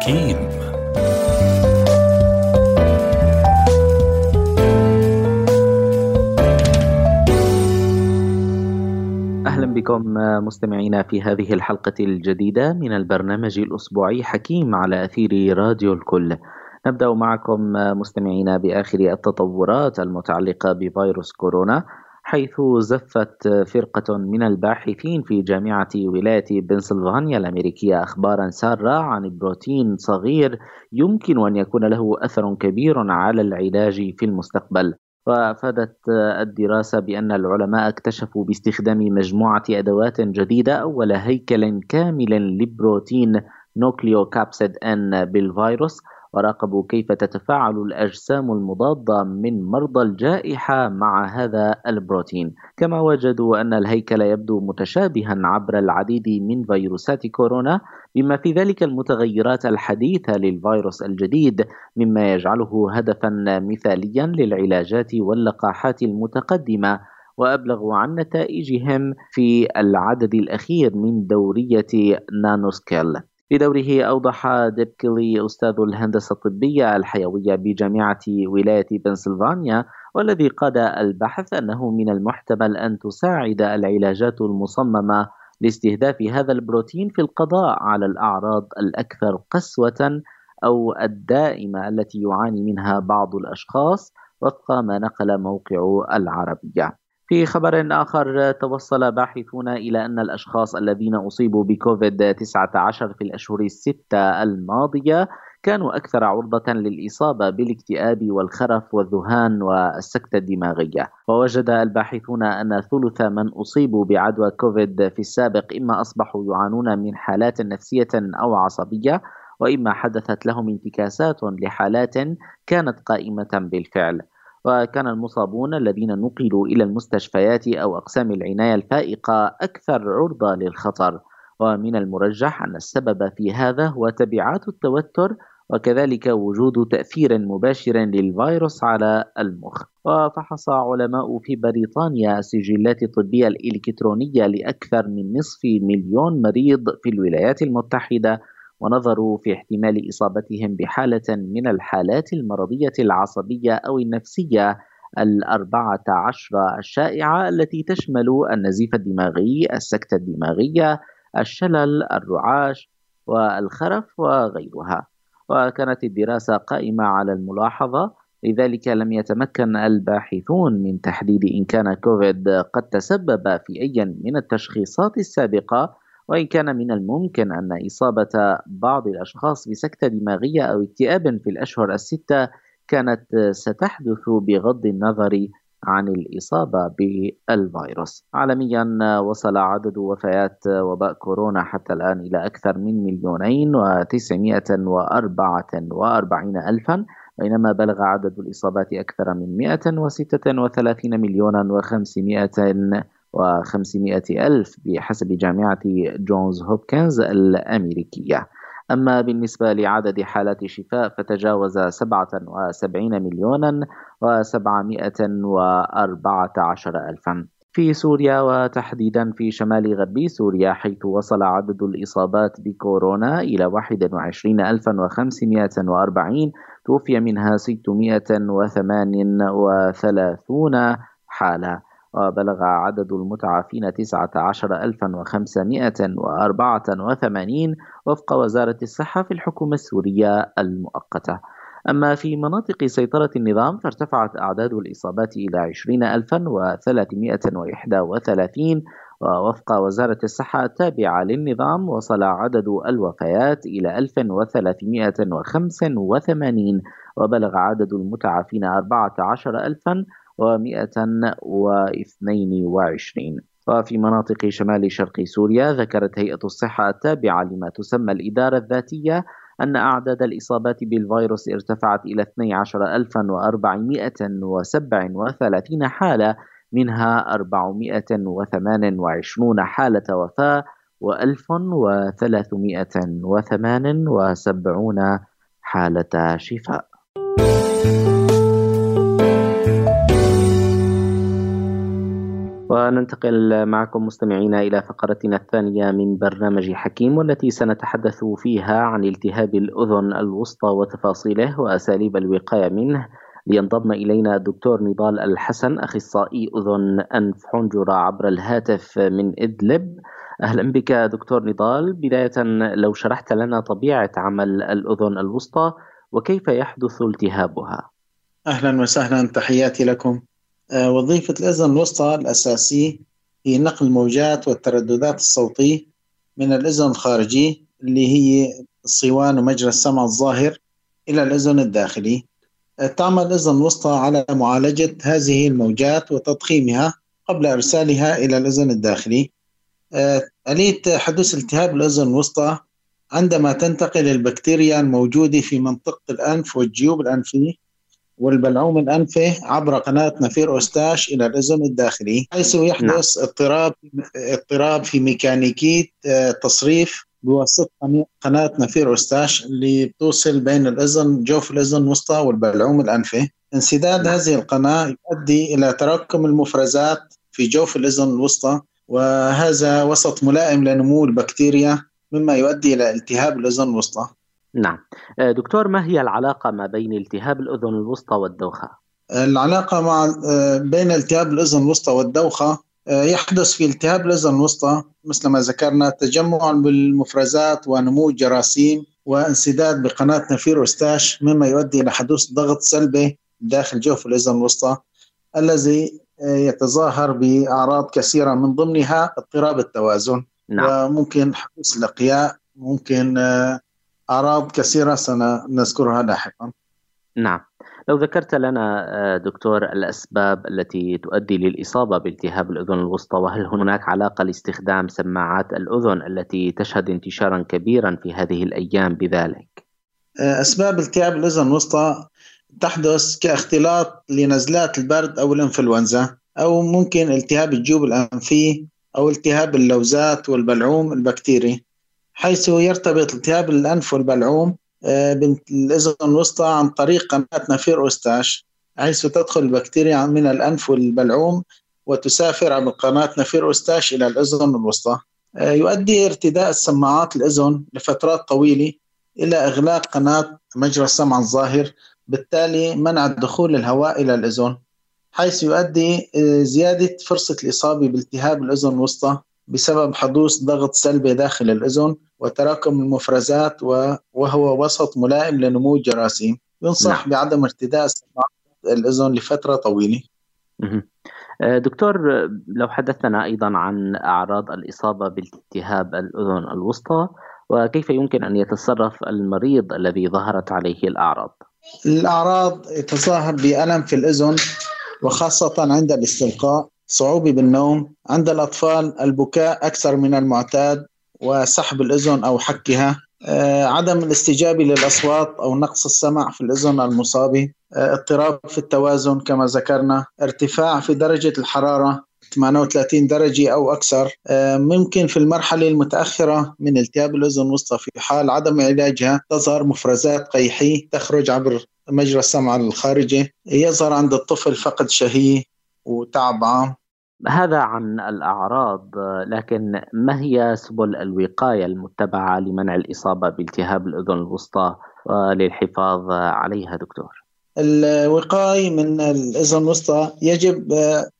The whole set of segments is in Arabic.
حكيم أهلا بكم مستمعينا في هذه الحلقة الجديدة من البرنامج الأسبوعي حكيم على أثير راديو الكل. نبدأ معكم مستمعينا بآخر التطورات المتعلقة بفيروس كورونا. حيث زفت فرقة من الباحثين في جامعة ولاية بنسلفانيا الأمريكية أخبارا سارة عن بروتين صغير يمكن أن يكون له أثر كبير على العلاج في المستقبل. وأفادت الدراسة بأن العلماء اكتشفوا باستخدام مجموعة أدوات جديدة أول هيكل كامل لبروتين نوكليوكابسيد ان بالفيروس وراقبوا كيف تتفاعل الأجسام المضادة من مرضى الجائحة مع هذا البروتين. كما وجدوا أن الهيكل يبدو متشابها عبر العديد من فيروسات كورونا بما في ذلك المتغيرات الحديثة للفيروس الجديد مما يجعله هدفا مثاليا للعلاجات واللقاحات المتقدمة. وأبلغوا عن نتائجهم في العدد الأخير من دورية نانوسكيل. في دوره أوضح ديبكلي أستاذ الهندسة الطبية الحيوية بجامعة ولاية بنسلفانيا والذي قاد البحث أنه من المحتمل أن تساعد العلاجات المصممة لاستهداف هذا البروتين في القضاء على الأعراض الأكثر قسوة أو الدائمة التي يعاني منها بعض الأشخاص وفق ما نقل موقع العربية. في خبر آخر توصل باحثون إلى أن الأشخاص الذين أصيبوا بكوفيد 19 في الأشهر الستة الماضية كانوا أكثر عرضة للإصابة بالاكتئاب والخرف والذهان والسكتة الدماغية. ووجد الباحثون أن ثلث من أصيبوا بعدوى كوفيد في السابق إما أصبحوا يعانون من حالات نفسية أو عصبية وإما حدثت لهم انتكاسات لحالات كانت قائمة بالفعل. وكان المصابون الذين نقلوا إلى المستشفيات أو أقسام العناية الفائقة أكثر عرضة للخطر. ومن المرجح أن السبب في هذا هو تبعات التوتر وكذلك وجود تأثير مباشر للفيروس على المخ. وفحص علماء في بريطانيا السجلات الطبية الإلكترونية لأكثر من نصف مليون مريض في الولايات المتحدة. ونظروا في احتمال إصابتهم بحالة من الحالات المرضية العصبية أو النفسية الأربعة عشر الشائعة التي تشمل النزيف الدماغي، السكتة الدماغية، الشلل، الرعاش، والخرف وغيرها. وكانت الدراسة قائمة على الملاحظة لذلك لم يتمكن الباحثون من تحديد إن كان كوفيد قد تسبب في أي من التشخيصات السابقة وإن كان من الممكن أن إصابة بعض الأشخاص بسكتة دماغية أو اكتئاب في الأشهر الستة كانت ستحدث بغض النظر عن الإصابة بالفيروس. عالميا وصل عدد وفيات وباء كورونا حتى الآن إلى أكثر من مليونين وتسعمائة وأربعة وأربعين ألفا بينما بلغ عدد الإصابات أكثر من 136 مليونا وخمسمائة و500 ألف بحسب جامعة جونز هوبكنز الأمريكية. أما بالنسبة لعدد حالات الشفاء فتجاوز 77 مليونا و714 ألفا. في سوريا وتحديدا في شمال غرب سوريا حيث وصل عدد الإصابات بكورونا إلى 21540 توفي منها 638 حالة. وبلغ عدد المتعافين 19584 وفق وزارة الصحة في الحكومة السورية المؤقتة. أما في مناطق سيطرة النظام فارتفعت أعداد الإصابات إلى 20331 ووفق وزارة الصحة التابعة للنظام وصل عدد الوفيات إلى 1385 وبلغ عدد المتعافين 14000 و122 وفي مناطق شمال شرق سوريا ذكرت هيئة الصحة التابعة لما تسمى الإدارة الذاتية أن أعداد الإصابات بالفيروس ارتفعت إلى 12437 حالة منها 428 حالة وفاة و1378 حالة شفاء. وننتقل معكم مستمعينا إلى فقرتنا الثانية من برنامج حكيم والتي سنتحدث فيها عن التهاب الأذن الوسطى وتفاصيله وأساليب الوقاية منه. لينضم إلينا الدكتور نضال الحسن أخصائي أذن أنف حنجرة عبر الهاتف من إدلب. أهلا بك دكتور نضال. بداية لو شرحت لنا طبيعة عمل الأذن الوسطى وكيف يحدث التهابها؟ أهلا وسهلا. تحياتي لكم. وظيفة الأذن الوسطى الأساسية هي نقل الموجات والترددات الصوتية من الأذن الخارجي اللي هي الصوان ومجرى السمع الظاهر إلى الأذن الداخلي. آه، تعمل الأذن الوسطى على معالجة هذه الموجات وتضخيمها قبل إرسالها إلى الأذن الداخلي. آه، آلية حدوث التهاب الأذن الوسطى عندما تنتقل البكتيريا الموجودة في منطقة الأنف والجيوب الأنفية والبلعوم الأنفي عبر قناة نفير أوستاش إلى الأذن الداخلي حيث يحدث نعم. اضطراب اضطراب في ميكانيكية آه، تصريف بواسطة قناة نفير أوستاش اللي توصل بين الأذن جوف الأذن الوسطى والبلعوم الأنفي انسداد نعم. هذه القناة يؤدي إلى تراكم المفرزات في جوف الأذن الوسطى وهذا وسط ملائم لنمو البكتيريا مما يؤدي إلى التهاب الأذن الوسطى نعم آه، دكتور ما هي العلاقة ما بين التهاب الأذن الوسطى والدوخة؟ العلاقة مع آه، بين التهاب الأذن الوسطى والدوخة آه، يحدث في التهاب الأذن الوسطى مثل ما ذكرنا تجمع بالمفرزات ونمو جراثيم وانسداد بقناة نفير أستاش مما يؤدي إلى حدوث ضغط سلبي داخل جوف الأذن الوسطى الذي يتظاهر بأعراض كثيرة من ضمنها اضطراب التوازن نعم. وممكن حدوث الأقياء ممكن أعراض كثيرة سنذكرها لاحقا نعم. لو ذكرت لنا آه، دكتور الأسباب التي تؤدي للإصابة بالتهاب الأذن الوسطى وهل هناك علاقة لاستخدام سماعات الأذن التي تشهد انتشارا كبيرا في هذه الأيام بذلك؟ آه، أسباب التهاب الأذن الوسطى تحدث كاختلاط لنزلات البرد أو الإنفلونزا أو ممكن التهاب الجيوب الأنفية أو التهاب اللوزات والبلعوم البكتيري. حيث يرتبط التهاب الأنف والبلعوم آه، بالأذن الوسطى عن طريق قناة نفير أوستاش حيث تدخل البكتيريا من الأنف والبلعوم وتسافر عبر قناة نفير أوستاش إلى الأذن الوسطى. آه، يؤدي ارتداء السماعات الأذن لفترات طويلة إلى إغلاق قناة مجرى السمع الظاهر بالتالي منع دخول الهواء إلى الأذن حيث يؤدي آه، زيادة فرصة الإصابة بالتهاب الأذن الوسطى بسبب حدوث ضغط سلبي داخل الأذن وتراكم المفرزات وهو وسط ملائم لنمو الجراثيم. ينصح نعم. بعدم ارتداء الأذن لفترة طويلة. آه، دكتور لو حدثنا أيضا عن أعراض الإصابة بالتهاب الأذن الوسطى وكيف يمكن أن يتصرف المريض الذي ظهرت عليه الأعراض؟ الأعراض تظاهر بألم في الأذن وخاصة عند الاستلقاء صعوبة بالنوم عند الأطفال البكاء أكثر من المعتاد وسحب الأذن أو حكها آه، عدم الاستجابة للأصوات أو نقص السمع في الأذن المصابة آه، اضطراب في التوازن كما ذكرنا ارتفاع في درجة الحرارة 38 درجة أو أكثر آه، ممكن في المرحلة المتأخرة من التهاب الأذن الوسطى في حال عدم علاجها تظهر مفرزات قيحية تخرج عبر مجرى السمع الخارجي يظهر عند الطفل فقد شهية وتعب عام. هذا عن الأعراض لكن ما هي سبل الوقاية المتبعة لمنع الإصابة بالتهاب الأذن الوسطى وللحفاظ عليها دكتور؟ الوقاية من الأذن الوسطى يجب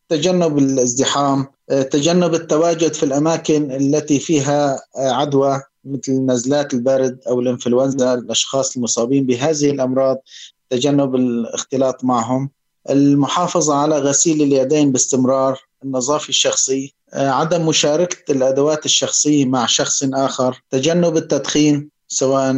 تجنب الازدحام تجنب التواجد في الأماكن التي فيها عدوى مثل نزلات البرد أو الإنفلونزا الأشخاص المصابين بهذه الأمراض تجنب الاختلاط معهم المحافظة على غسيل اليدين باستمرار النظافة الشخصية عدم مشاركة الأدوات الشخصية مع شخص آخر تجنب التدخين سواء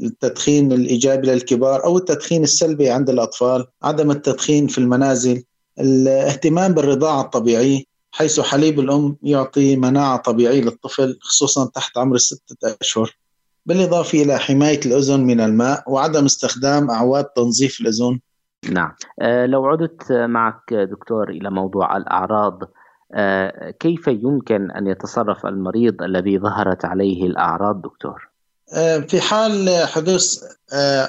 التدخين الإيجابي للكبار أو التدخين السلبي عند الأطفال عدم التدخين في المنازل الاهتمام بالرضاعة الطبيعية حيث حليب الأم يعطي مناعة طبيعية للطفل خصوصا تحت عمر الستة أشهر. بالإضافة إلى حماية الأذن من الماء وعدم استخدام أعواد تنظيف الأذن. نعم أه لو عدت معك دكتور إلى موضوع الأعراض أه كيف يمكن أن يتصرف المريض الذي ظهرت عليه الأعراض دكتور؟ أه في حال حدوث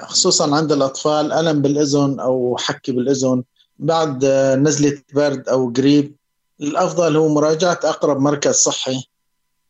خصوصا عند الأطفال ألم بالأذن أو حكي بالأذن بعد نزلة برد أو قريب الأفضل هو مراجعة أقرب مركز صحي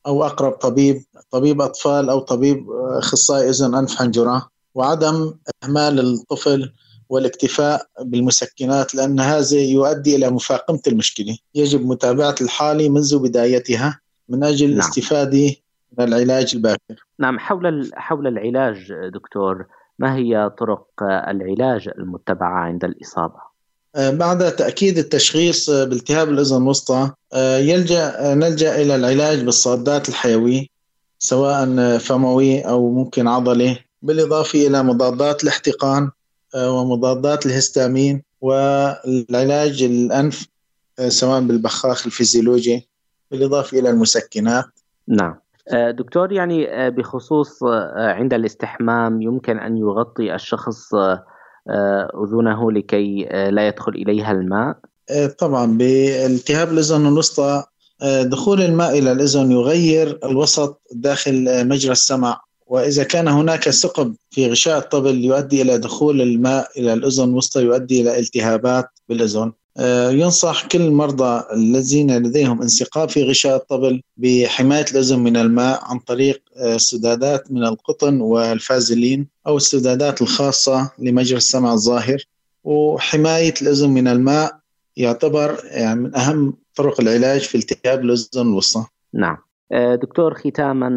أو أقرب طبيب طبيب أطفال أو طبيب أخصائي أذن أنف حنجرة وعدم إهمال الطفل والاكتفاء بالمسكنات لأن هذا يؤدي إلى مفاقمة المشكلة يجب متابعة الحالة منذ بدايتها من أجل نعم. الاستفادة من العلاج الباكر نعم حول حول العلاج دكتور ما هي طرق العلاج المتبعة عند الإصابة؟ آه، بعد تأكيد التشخيص بالتهاب الأذن الوسطى آه، يلجأ نلجأ إلى العلاج بالصادات الحيوية سواء فموي أو ممكن عضلي بالإضافة إلى مضادات الاحتقان آه، ومضادات الهستامين والعلاج الأنف سواء بالبخاخ الفيزيولوجي بالإضافة إلى المسكنات. نعم. دكتور يعني بخصوص عند الاستحمام يمكن أن يغطي الشخص أذنه لكي لا يدخل إليها الماء؟ طبعا. بالتهاب الأذن الوسطى دخول الماء إلى الأذن يغير الوسط داخل مجرى السمع. وإذا كان هناك ثقب في غشاء الطبل يؤدي إلى دخول الماء إلى الأذن الوسطى يؤدي إلى التهابات بالأذن. آه، ينصح كل المرضى الذين لديهم انسقاب في غشاء الطبل بحماية الأذن من الماء عن طريق آه، سدادات من القطن والفازلين أو السدادات الخاصة لمجرى السمع الظاهر. وحماية الأذن من الماء يعتبر يعني من أهم طرق العلاج في التهاب الأذن الوسطى. نعم. دكتور ختاما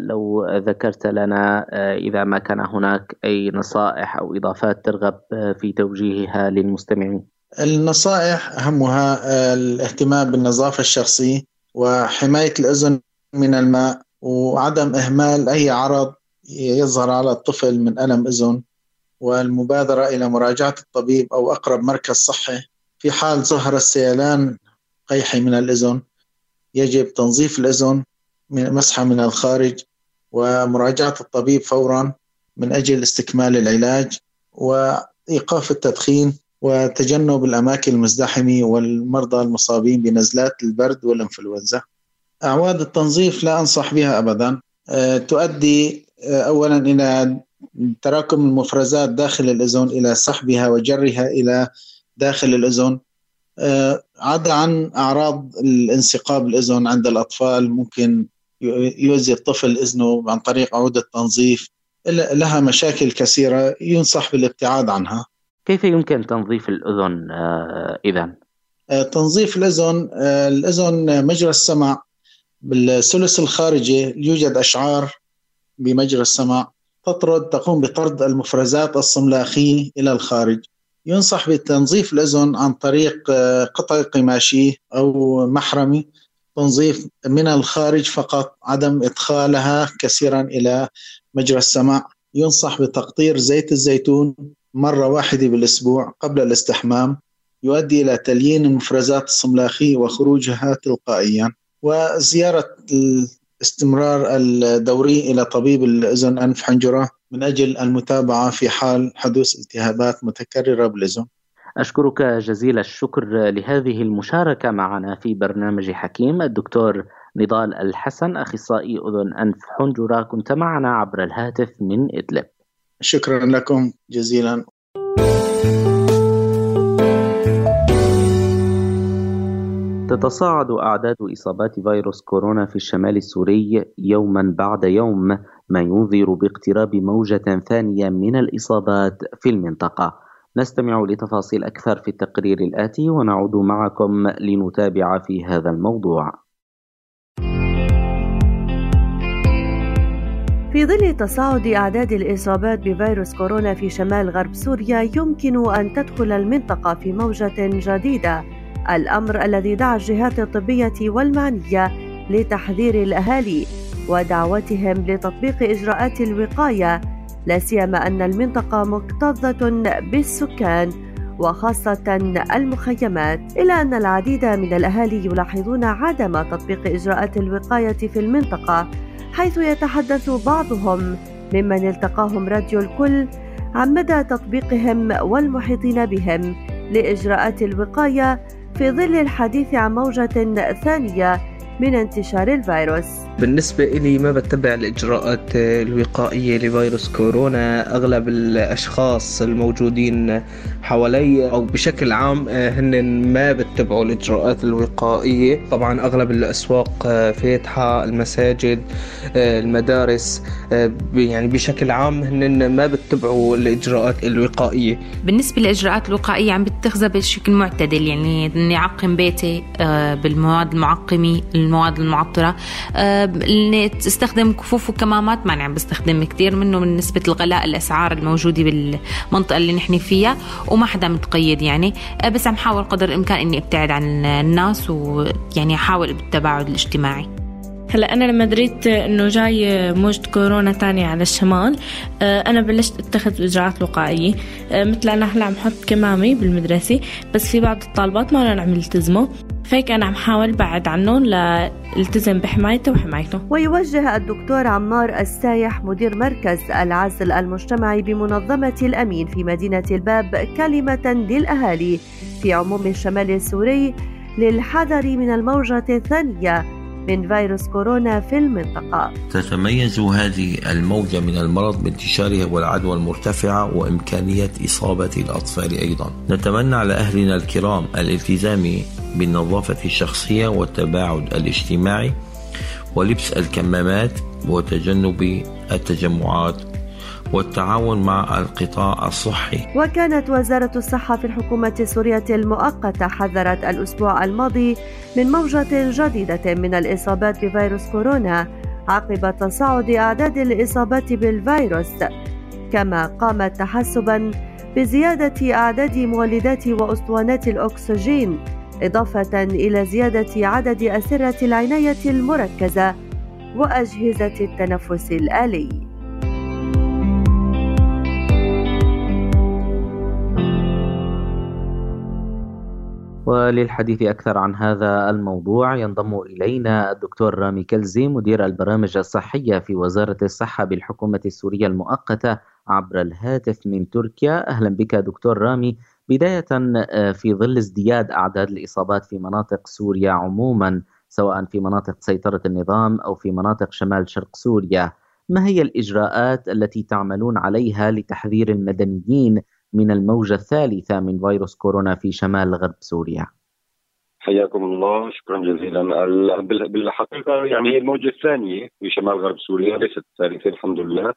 لو ذكرت لنا إذا ما كان هناك أي نصائح أو إضافات ترغب في توجيهها للمستمعين. النصائح أهمها آه، الاهتمام بالنظافة الشخصية وحماية الأذن من الماء وعدم إهمال أي عرض يظهر على الطفل من ألم أذن والمبادرة إلى مراجعة الطبيب أو أقرب مركز صحي في حال ظهر السيلان قيحي من الأذن. يجب تنظيف الأذن مسحة من الخارج ومراجعة الطبيب فورا من أجل استكمال العلاج وإيقاف التدخين وتجنب الأماكن المزدحمة والمرضى المصابين بنزلات البرد والإنفلونزا. أعواد التنظيف لا أنصح بها أبدا. آه، تؤدي آه، أولا إلى تراكم المفرزات داخل الأذن إلى سحبها وجرها إلى داخل الأذن. آه، عدا عن أعراض الانسقاب الأذن عند الأطفال ممكن يؤذي الطفل إذنه عن طريق عود التنظيف لها مشاكل كثيرة ينصح بالابتعاد عنها. كيف يمكن تنظيف الأذن آه، إذا؟ آه، تنظيف الأذن آه، الأذن مجرى السمع بالثلث الخارجي يوجد أشعار بمجرى السمع تطرد تقوم بطرد المفرزات الصملاخية إلى الخارج. ينصح بتنظيف الأذن عن طريق قطع قماشي أو محرمي. تنظيف من الخارج فقط عدم إدخالها كثيرا إلى مجرى السمع ينصح بتقطير زيت الزيتون مرة واحدة بالأسبوع قبل الاستحمام. يؤدي إلى تليين المفرزات الصملاخية وخروجها تلقائيا. وزيارة الاستمرار الدوري إلى طبيب الأذن أنف حنجرة من أجل المتابعة في حال حدوث التهابات متكررة بالأذن. أشكرك جزيل الشكر لهذه المشاركة معنا في برنامج حكيم. الدكتور نضال الحسن أخصائي أذن أنف حنجرة كنت معنا عبر الهاتف من إدلب. شكرا لكم جزيلا. تتصاعد أعداد إصابات فيروس كورونا في الشمال السوري يوما بعد يوم ما ينذر باقتراب موجة ثانية من الإصابات في المنطقة. نستمع لتفاصيل أكثر في التقرير الآتي ونعود معكم لنتابع في هذا الموضوع. في ظل تصاعد أعداد الإصابات بفيروس كورونا في شمال غرب سوريا يمكن أن تدخل المنطقة في موجة جديدة. الأمر الذي دعا الجهات الطبية والمعنية لتحذير الأهالي ودعوتهم لتطبيق إجراءات الوقاية لا سيما أن المنطقة مكتظة بالسكان وخاصة المخيمات إلا أن العديد من الأهالي يلاحظون عدم تطبيق إجراءات الوقاية في المنطقة حيث يتحدث بعضهم ممن التقاهم راديو الكل عن مدى تطبيقهم والمحيطين بهم لإجراءات الوقاية في ظل الحديث عن موجة ثانية من انتشار الفيروس. بالنسبة إلي ما بتبع الإجراءات الوقائية لفيروس كورونا. أغلب الأشخاص الموجودين حوالي أو بشكل عام هن ما بتبعوا الإجراءات الوقائية. طبعا أغلب الأسواق فاتحة المساجد المدارس يعني بشكل عام هن ما بتبعوا الإجراءات الوقائية. بالنسبة للإجراءات الوقائية عم بتخذها بشكل معتدل. يعني إني أعقم بيتي آه، بالمواد المعقمة المواد المعطرة. آه، إني تستخدم كفوف وكمامات ماني عم بستخدم كثير منه من نسبة الغلاء الأسعار الموجودة بالمنطقة اللي نحن فيها وما حدا متقيد يعني. آه، بس عم حاول قدر الإمكان إني أبتعد عن الناس ويعني أحاول بالتباعد الاجتماعي. هلا أنا لما دريت إنه جاي موجة كورونا تانية على الشمال آه، أنا بلشت أتخذ إجراءات وقائية آه، مثل أنا هلا عم حط كمامي بالمدرسة بس في بعض الطالبات ما عم يلتزموا فهيك أنا عم حاول بعد عنهم لالتزم بحمايته وحمايته. ويوجه الدكتور عمار السايح مدير مركز العزل المجتمعي بمنظمة الأمين في مدينة الباب كلمة للأهالي في عموم الشمال السوري للحذر من الموجة الثانية من فيروس كورونا في المنطقة. تتميز هذه الموجة من المرض بانتشارها والعدوى المرتفعة وإمكانية إصابة الأطفال أيضا. نتمنى على أهلنا الكرام الالتزام بالنظافة الشخصية والتباعد الاجتماعي ولبس الكمامات وتجنب التجمعات والتعاون مع القطاع الصحي. وكانت وزارة الصحة في الحكومة السورية المؤقتة حذرت الأسبوع الماضي من موجة جديدة من الإصابات بفيروس كورونا عقب تصاعد أعداد الإصابات بالفيروس. كما قامت تحسبا بزيادة أعداد مولدات وأسطوانات الأكسجين إضافة إلى زيادة عدد أسرة العناية المركزة وأجهزة التنفس الآلي. وللحديث أكثر عن هذا الموضوع ينضم إلينا الدكتور رامي كلزي مدير البرامج الصحية في وزارة الصحة بالحكومة السورية المؤقتة عبر الهاتف من تركيا. أهلا بك دكتور رامي. بداية آه، في ظل ازدياد أعداد الإصابات في مناطق سوريا عموما سواء في مناطق سيطرة النظام أو في مناطق شمال شرق سوريا ما هي الإجراءات التي تعملون عليها لتحذير المدنيين من الموجة الثالثة من فيروس كورونا في شمال غرب سوريا. حياكم الله شكرا جزيلا. بالحقيقة يعني هي الموجة الثانية في شمال غرب سوريا ليست الثالثة الحمد لله.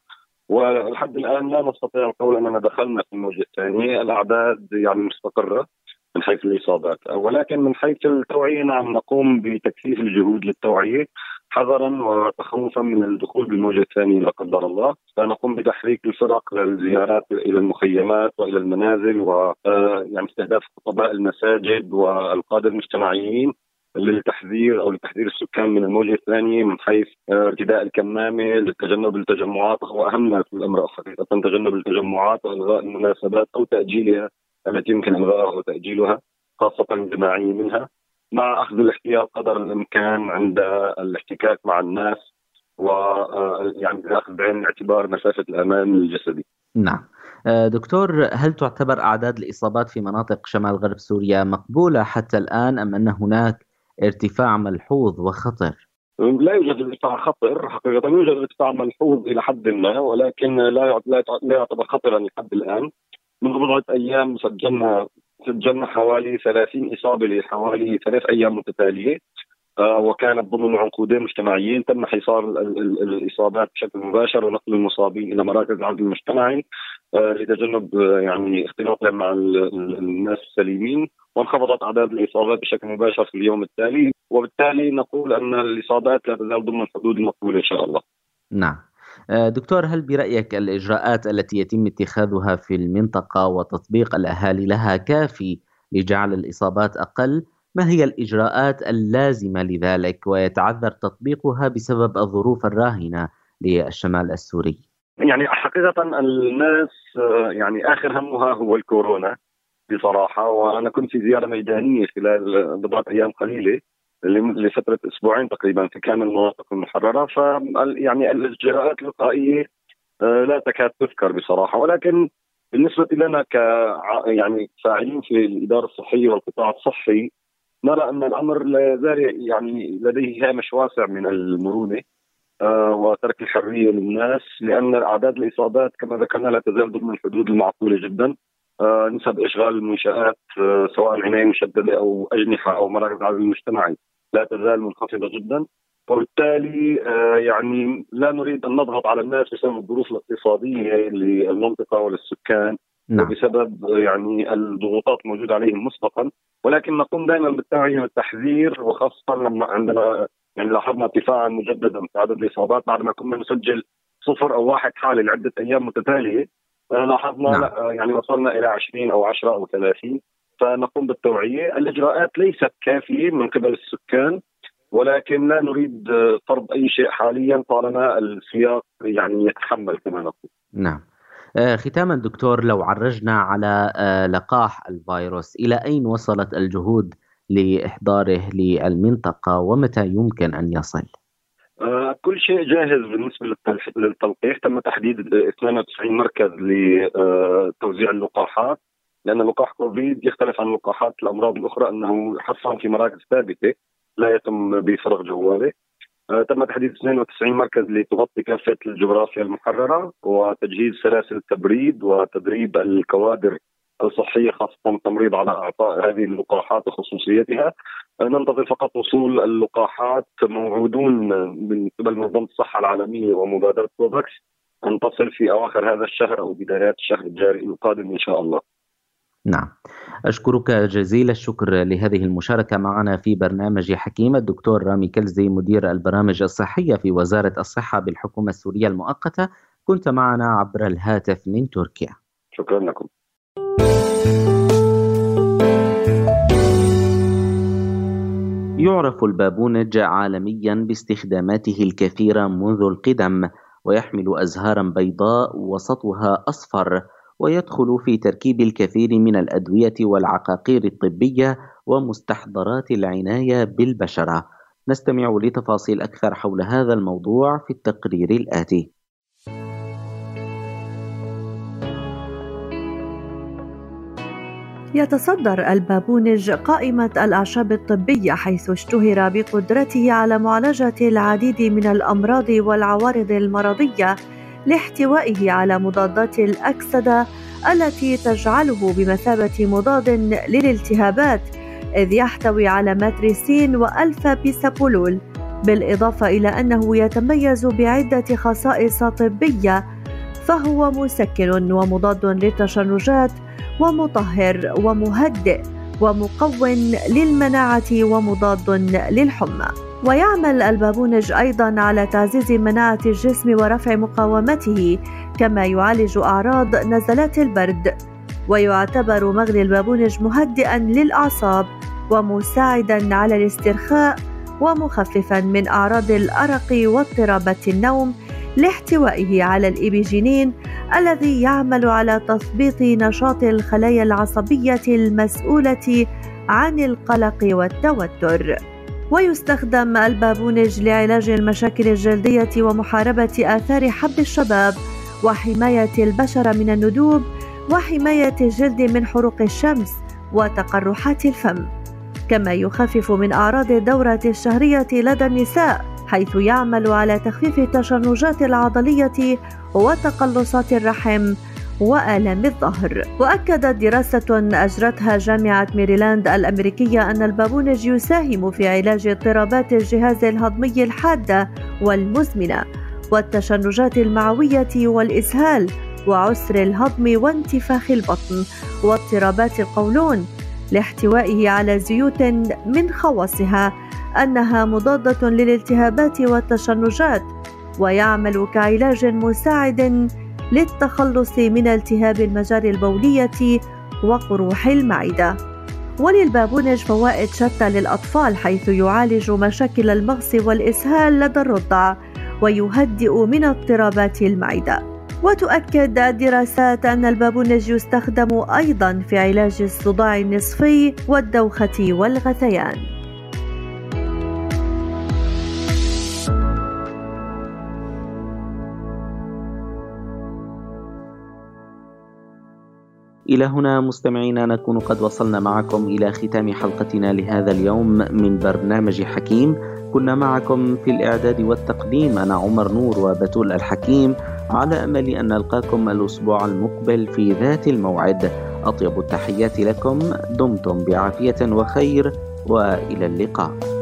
ولحد الآن لا نستطيع القول أننا دخلنا في الموجة الثانية. الأعداد يعني مستقرة من حيث الإصابات. ولكن من حيث التوعية نعم نقوم بتكثيف الجهود للتوعية. حذرا وتخوفا من الدخول بالموجة الثانية لا قدر الله. سنقوم بتحريك الفرق للزيارات إلى المخيمات وإلى المنازل و آه، يعني استهداف خطباء المساجد والقادة المجتمعيين للتحذير أو لتحذير السكان من الموجه الثانية من حيث آه، ارتداء الكمامة لتجنب التجمعات وهو أهم ما في الأمر حقيقة تجنب التجمعات وألغاء المناسبات أو تأجيلها التي يمكن الغائها أو تأجيلها خاصة الجماعيه منها. مع أخذ الاحتياط قدر الإمكان عند الاحتكاك مع الناس و آه، يعني اخذ بعين الاعتبار مسافه الأمان الجسدي. نعم. آه، دكتور هل تعتبر أعداد الإصابات في مناطق شمال غرب سوريا مقبولة حتى الآن أم أن هناك ارتفاع ملحوظ وخطر؟ لا يوجد ارتفاع خطر حقيقة يوجد ارتفاع ملحوظ إلى حد ما ولكن لا لا يعتبر خطرا لحد الآن منذ بضعة أيام سجلنا سجلنا حوالي 30 إصابة لحوالي ثلاث أيام متتالية آه، وكانت ضمن عنقودين مجتمعيين تم حصار الإصابات بشكل مباشر ونقل المصابين إلى مراكز العزل المجتمعي آه، لتجنب آه، يعني اختلاطهم مع الناس السليمين وانخفضت أعداد الإصابات بشكل مباشر في اليوم التالي وبالتالي نقول أن الإصابات لا تزال ضمن الحدود المقبولة إن شاء الله. نعم. دكتور هل برأيك الإجراءات التي يتم اتخاذها في المنطقة وتطبيق الأهالي لها كافي لجعل الإصابات أقل ما هي الإجراءات اللازمة لذلك ويتعذر تطبيقها بسبب الظروف الراهنة للشمال السوري؟ يعني حقيقة الناس يعني آخر همها هو الكورونا بصراحة وأنا كنت في زيارة ميدانية خلال بضعة أيام قليلة لفترة أسبوعين تقريبا في كامل المناطق المحررة ف يعني الإجراءات الوقائية آه، لا تكاد تذكر بصراحة. ولكن بالنسبة لنا ك يعني فاعلين في الإدارة الصحية والقطاع الصحي نرى أن الأمر لا يزال يعني لديه هامش واسع من المرونة آه، وترك الحرية للناس لأن أعداد الإصابات كما ذكرنا لا تزال ضمن الحدود المعقولة جدا. نسب إشغال المنشآت آه، سواء عناية مشددة أو أجنحة أو مراكز العمل المجتمعي لا تزال منخفضة جدا. وبالتالي يعني لا نريد أن نضغط على الناس بسبب الظروف الاقتصادية للمنطقه وللسكان نعم. بسبب يعني الضغوطات الموجودة عليهم مسبقا. ولكن نقوم دائما بالتوعية والتحذير وخاصة لما عندما يعني لاحظنا ارتفاعا مجددا في عدد الإصابات بعد ما كنا نسجل صفر أو واحد حاله لعدة أيام متتالية. لاحظنا نعم. لا يعني وصلنا إلى 20 أو 10 أو 30 فنقوم بالتوعية، الإجراءات ليست كافية من قبل السكان ولكن لا نريد فرض أي شيء حاليا طالما السياق يعني يتحمل كما نقول. نعم. آه، ختاما دكتور لو عرجنا على آه، لقاح الفيروس إلى أين وصلت الجهود لإحضاره للمنطقة ومتى يمكن أن يصل؟ آه، كل شيء جاهز بالنسبة للتلقيح. تم تحديد 92 مركز لتوزيع اللقاحات لأن لقاح كوفيد يختلف عن لقاحات الأمراض الأخرى أنه حصان في مراكز ثابتة لا يتم بفرغ جواله آه، تم تحديد 92 مركز لتغطي كافة الجغرافيا المحررة وتجهيز سلاسل التبريد وتدريب الكوادر الصحيه خاصة التمريض على اعطاء هذه اللقاحات وخصوصيتها. آه، ننتظر فقط وصول اللقاحات موعودون من قبل منظمة الصحة العالمية ومبادرة كوفاكس أن تصل في أواخر هذا الشهر أو بدايات الشهر الجاري القادم إن شاء الله. نعم. أشكرك جزيل الشكر لهذه المشاركة معنا في برنامج حكيم. الدكتور رامي كلزي مدير البرامج الصحية في وزارة الصحة بالحكومة السورية المؤقتة كنت معنا عبر الهاتف من تركيا. شكرا لكم. يعرف البابونج عالميا باستخداماته الكثيرة منذ القدم ويحمل أزهارا بيضاء وسطها أصفر ويدخل في تركيب الكثير من الأدوية والعقاقير الطبية ومستحضرات العناية بالبشرة. نستمع لتفاصيل أكثر حول هذا الموضوع في التقرير الآتي. يتصدر البابونج قائمة الأعشاب الطبية حيث اشتهر بقدرته على معالجة العديد من الأمراض والعوارض المرضية لاحتوائه على مضادات الأكسدة التي تجعله بمثابة مضاد للالتهابات إذ يحتوي على ماتريسين وألفا بيسابولول بالإضافة إلى أنه يتميز بعدة خصائص طبية فهو مسكن ومضاد للتشنجات ومطهر ومهدئ ومقوٍ للمناعة ومضاد للحمى. ويعمل البابونج أيضا على تعزيز مناعة الجسم ورفع مقاومته كما يعالج أعراض نزلات البرد. ويعتبر مغلي البابونج مهدئا للأعصاب ومساعدا على الاسترخاء ومخففا من أعراض الأرق واضطرابات النوم لاحتوائه على الإبيجينين الذي يعمل على تثبيط نشاط الخلايا العصبية المسؤولة عن القلق والتوتر. ويستخدم البابونج لعلاج المشاكل الجلدية ومحاربة آثار حب الشباب وحماية البشرة من الندوب وحماية الجلد من حروق الشمس وتقرحات الفم كما يخفف من أعراض الدورة الشهرية لدى النساء حيث يعمل على تخفيف التشنجات العضلية وتقلصات الرحم وآلام الظهر. وأكدت دراسة أجرتها جامعة ميريلاند الأمريكية أن البابونج يساهم في علاج اضطرابات الجهاز الهضمي الحادة والمزمنة والتشنجات المعوية والإسهال وعسر الهضم وانتفاخ البطن واضطرابات القولون لاحتوائه على زيوت من خواصها. أنها مضادة للالتهابات والتشنجات ويعمل كعلاج مساعد للتخلص من التهاب المجاري البولية وقروح المعدة. وللبابونج فوائد شتى للأطفال حيث يعالج مشاكل المغص والإسهال لدى الرضع ويهدئ من اضطرابات المعدة. وتؤكد الدراسات أن البابونج يستخدم أيضا في علاج الصداع النصفي والدوخة والغثيان. إلى هنا مستمعينا نكون قد وصلنا معكم إلى ختام حلقتنا لهذا اليوم من برنامج حكيم. كنا معكم في الإعداد والتقديم أنا عمر نور وبتول الحكيم على أمل أن نلقاكم الأسبوع المقبل في ذات الموعد. أطيب التحيات لكم دمتم بعافية وخير وإلى اللقاء.